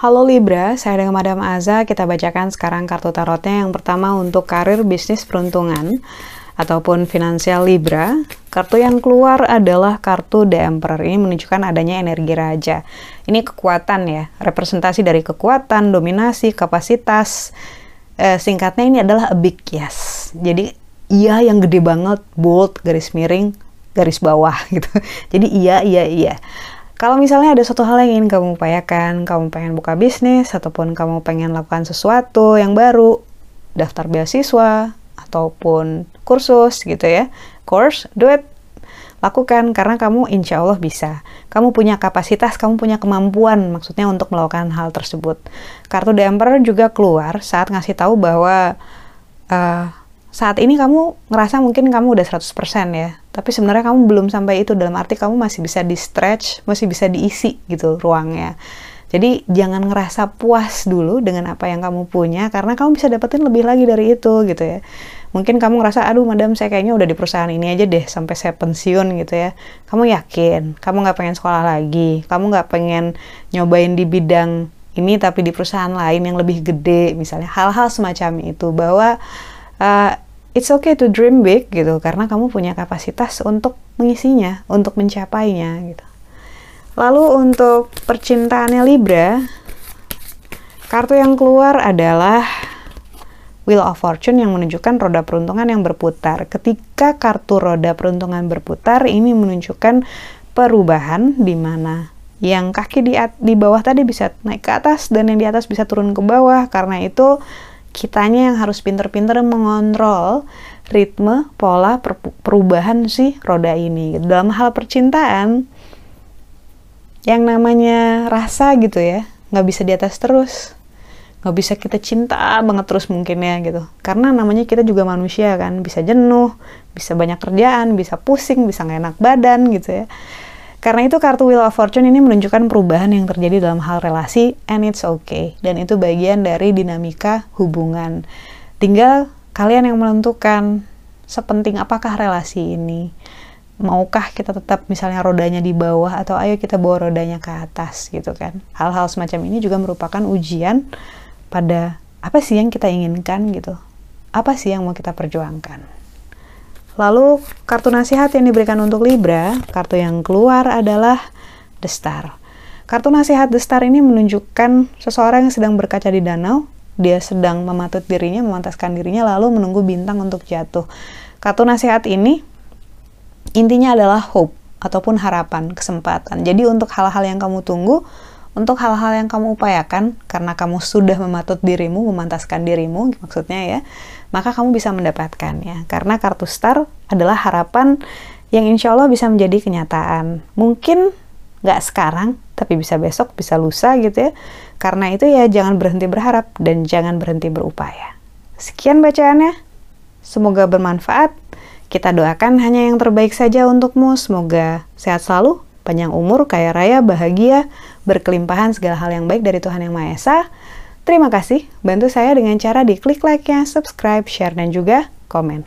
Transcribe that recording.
Halo Libra, saya dengan Madam Aza. Kita bacakan sekarang kartu tarotnya. Yang pertama untuk karir, bisnis, peruntungan ataupun finansial Libra. Kartu yang keluar adalah kartu The Emperor. Ini menunjukkan adanya energi raja. Ini kekuatan ya, representasi dari kekuatan, dominasi, kapasitas. Eh, singkatnya ini adalah a big yes. Jadi iya yang gede banget, bold, garis miring, garis bawah gitu. Jadi iya, iya, iya. Kalau misalnya ada suatu hal yang ingin kamu upayakan, kamu pengen buka bisnis, ataupun kamu pengen lakukan sesuatu yang baru, daftar beasiswa, ataupun kursus gitu ya, course, do it, lakukan karena kamu insya Allah bisa. Kamu punya kapasitas, kamu punya kemampuan maksudnya untuk melakukan hal tersebut. Kartu The juga keluar saat ngasih tahu bahwa uh, saat ini kamu ngerasa mungkin kamu udah 100% ya, tapi sebenarnya kamu belum sampai itu dalam arti kamu masih bisa di stretch, masih bisa diisi gitu ruangnya. Jadi jangan ngerasa puas dulu dengan apa yang kamu punya karena kamu bisa dapetin lebih lagi dari itu gitu ya. Mungkin kamu ngerasa aduh madam saya kayaknya udah di perusahaan ini aja deh sampai saya pensiun gitu ya. Kamu yakin kamu nggak pengen sekolah lagi, kamu nggak pengen nyobain di bidang ini tapi di perusahaan lain yang lebih gede misalnya hal-hal semacam itu bahwa uh, it's okay to dream big gitu karena kamu punya kapasitas untuk mengisinya, untuk mencapainya gitu. Lalu untuk percintaannya Libra, kartu yang keluar adalah Wheel of Fortune yang menunjukkan roda peruntungan yang berputar. Ketika kartu roda peruntungan berputar, ini menunjukkan perubahan di mana yang kaki di, di bawah tadi bisa naik ke atas dan yang di atas bisa turun ke bawah. Karena itu kitanya yang harus pinter-pinter mengontrol ritme pola per perubahan si roda ini. Dalam hal percintaan, yang namanya rasa gitu ya, nggak bisa di atas terus. Nggak bisa kita cinta banget terus mungkin ya gitu. Karena namanya kita juga manusia kan, bisa jenuh, bisa banyak kerjaan, bisa pusing, bisa nggak enak badan gitu ya. Karena itu kartu Wheel of Fortune ini menunjukkan perubahan yang terjadi dalam hal relasi and it's okay. Dan itu bagian dari dinamika hubungan. Tinggal kalian yang menentukan sepenting apakah relasi ini. Maukah kita tetap misalnya rodanya di bawah atau ayo kita bawa rodanya ke atas gitu kan. Hal-hal semacam ini juga merupakan ujian pada apa sih yang kita inginkan gitu. Apa sih yang mau kita perjuangkan. Lalu kartu nasihat yang diberikan untuk Libra, kartu yang keluar adalah The Star. Kartu nasihat The Star ini menunjukkan seseorang yang sedang berkaca di danau, dia sedang mematut dirinya, memantaskan dirinya, lalu menunggu bintang untuk jatuh. Kartu nasihat ini intinya adalah hope ataupun harapan, kesempatan. Jadi untuk hal-hal yang kamu tunggu, untuk hal-hal yang kamu upayakan, karena kamu sudah mematut dirimu, memantaskan dirimu, maksudnya ya, maka kamu bisa mendapatkannya. Karena kartu star adalah harapan yang insya Allah bisa menjadi kenyataan. Mungkin nggak sekarang, tapi bisa besok, bisa lusa gitu ya. Karena itu ya jangan berhenti berharap dan jangan berhenti berupaya. Sekian bacaannya. Semoga bermanfaat. Kita doakan hanya yang terbaik saja untukmu. Semoga sehat selalu, panjang umur, kaya raya, bahagia, berkelimpahan segala hal yang baik dari Tuhan Yang Maha Esa. Terima kasih, bantu saya dengan cara di klik like-nya, subscribe, share, dan juga komen.